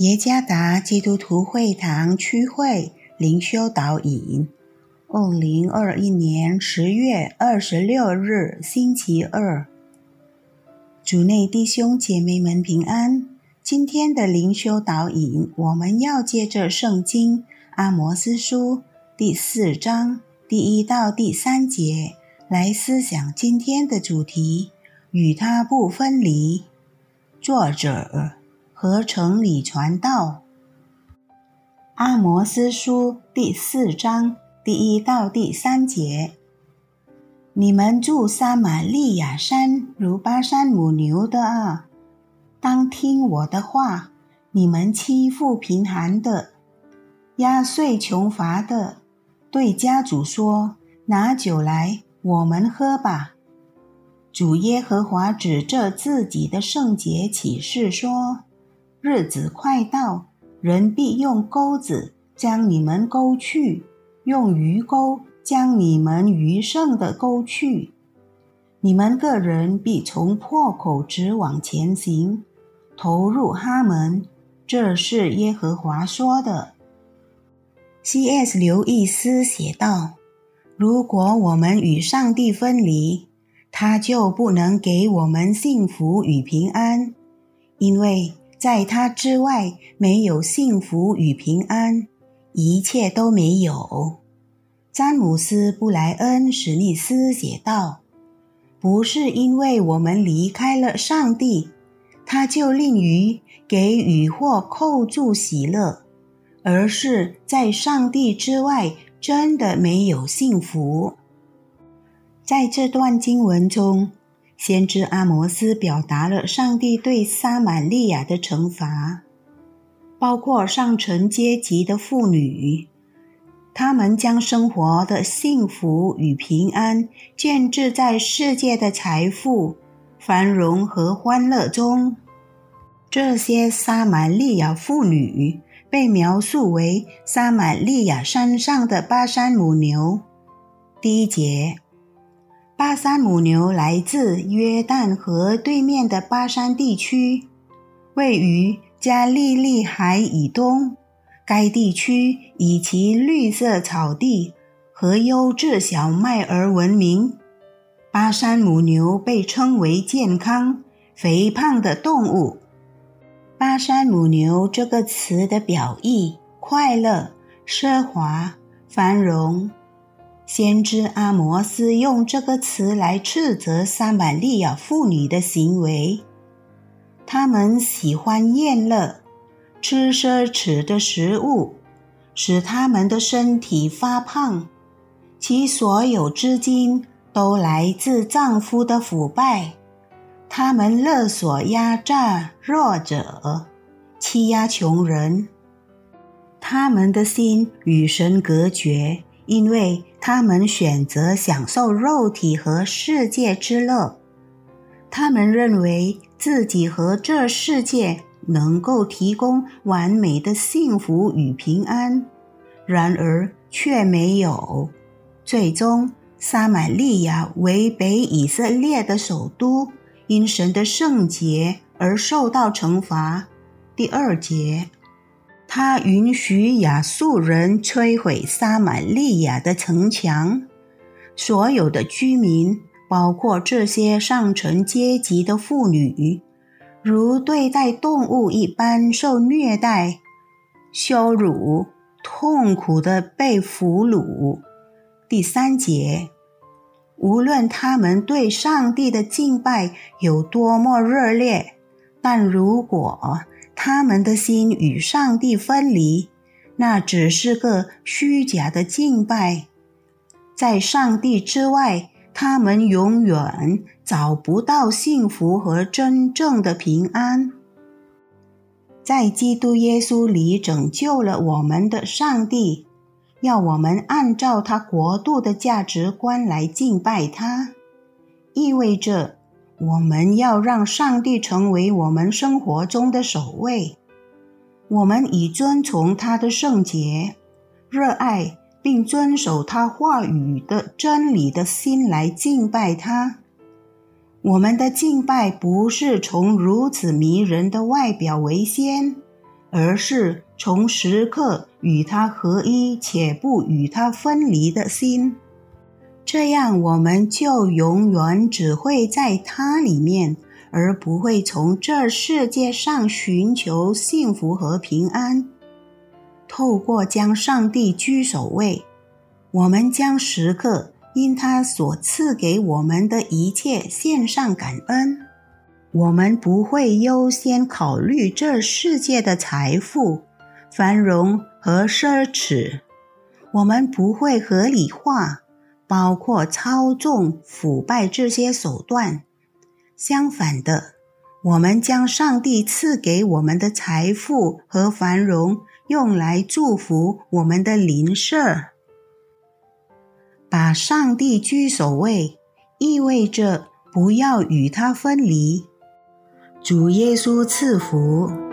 耶加达基督徒会堂区会灵修导引，二零二一年十月二十六日星期二，主内弟兄姐妹们平安。今天的灵修导引，我们要借着圣经阿摩斯书第四章第一到第三节来思想今天的主题：与他不分离。作者。合成里传道，《阿摩斯书》第四章第一到第三节：你们住撒玛利亚山如巴山母牛的啊，当听我的话。你们欺负贫寒的，压碎穷乏的，对家主说：“拿酒来，我们喝吧。”主耶和华指着自己的圣洁启示说。日子快到，人必用钩子将你们勾去，用鱼钩将你们余剩的勾去。你们个人必从破口直往前行，投入哈门。这是耶和华说的。C.S. 刘易斯写道：“如果我们与上帝分离，他就不能给我们幸福与平安，因为。”在他之外，没有幸福与平安，一切都没有。詹姆斯·布莱恩·史密斯写道：“不是因为我们离开了上帝，他就吝于给予或扣住喜乐，而是在上帝之外，真的没有幸福。”在这段经文中。先知阿摩斯表达了上帝对撒玛利亚的惩罚，包括上层阶级的妇女，他们将生活的幸福与平安建置在世界的财富、繁荣和欢乐中。这些撒玛利亚妇女被描述为撒玛利亚山上的巴山母牛。第一节。巴山母牛来自约旦河对面的巴山地区，位于加利利海以东。该地区以其绿色草地和优质小麦而闻名。巴山母牛被称为健康、肥胖的动物。巴山母牛这个词的表意：快乐、奢华、繁荣。先知阿摩斯用这个词来斥责撒玛利亚妇女的行为。他们喜欢宴乐，吃奢侈的食物，使他们的身体发胖。其所有资金都来自丈夫的腐败。他们勒索、压榨弱者，欺压穷人。他们的心与神隔绝。因为他们选择享受肉体和世界之乐，他们认为自己和这世界能够提供完美的幸福与平安，然而却没有。最终，撒玛利亚为北以色列的首都，因神的圣洁而受到惩罚。第二节。他允许亚述人摧毁撒玛利亚的城墙，所有的居民，包括这些上层阶级的妇女，如对待动物一般受虐待、羞辱、痛苦的被俘虏。第三节，无论他们对上帝的敬拜有多么热烈，但如果他们的心与上帝分离，那只是个虚假的敬拜。在上帝之外，他们永远找不到幸福和真正的平安。在基督耶稣里拯救了我们的上帝，要我们按照他国度的价值观来敬拜他，意味着。我们要让上帝成为我们生活中的首位。我们以遵从他的圣洁、热爱并遵守他话语的真理的心来敬拜他。我们的敬拜不是从如此迷人的外表为先，而是从时刻与他合一且不与他分离的心。这样，我们就永远只会在他里面，而不会从这世界上寻求幸福和平安。透过将上帝居首位，我们将时刻因他所赐给我们的一切献上感恩。我们不会优先考虑这世界的财富、繁荣和奢侈。我们不会合理化。包括操纵、腐败这些手段。相反的，我们将上帝赐给我们的财富和繁荣用来祝福我们的邻舍。把上帝居首位，意味着不要与他分离。主耶稣赐福。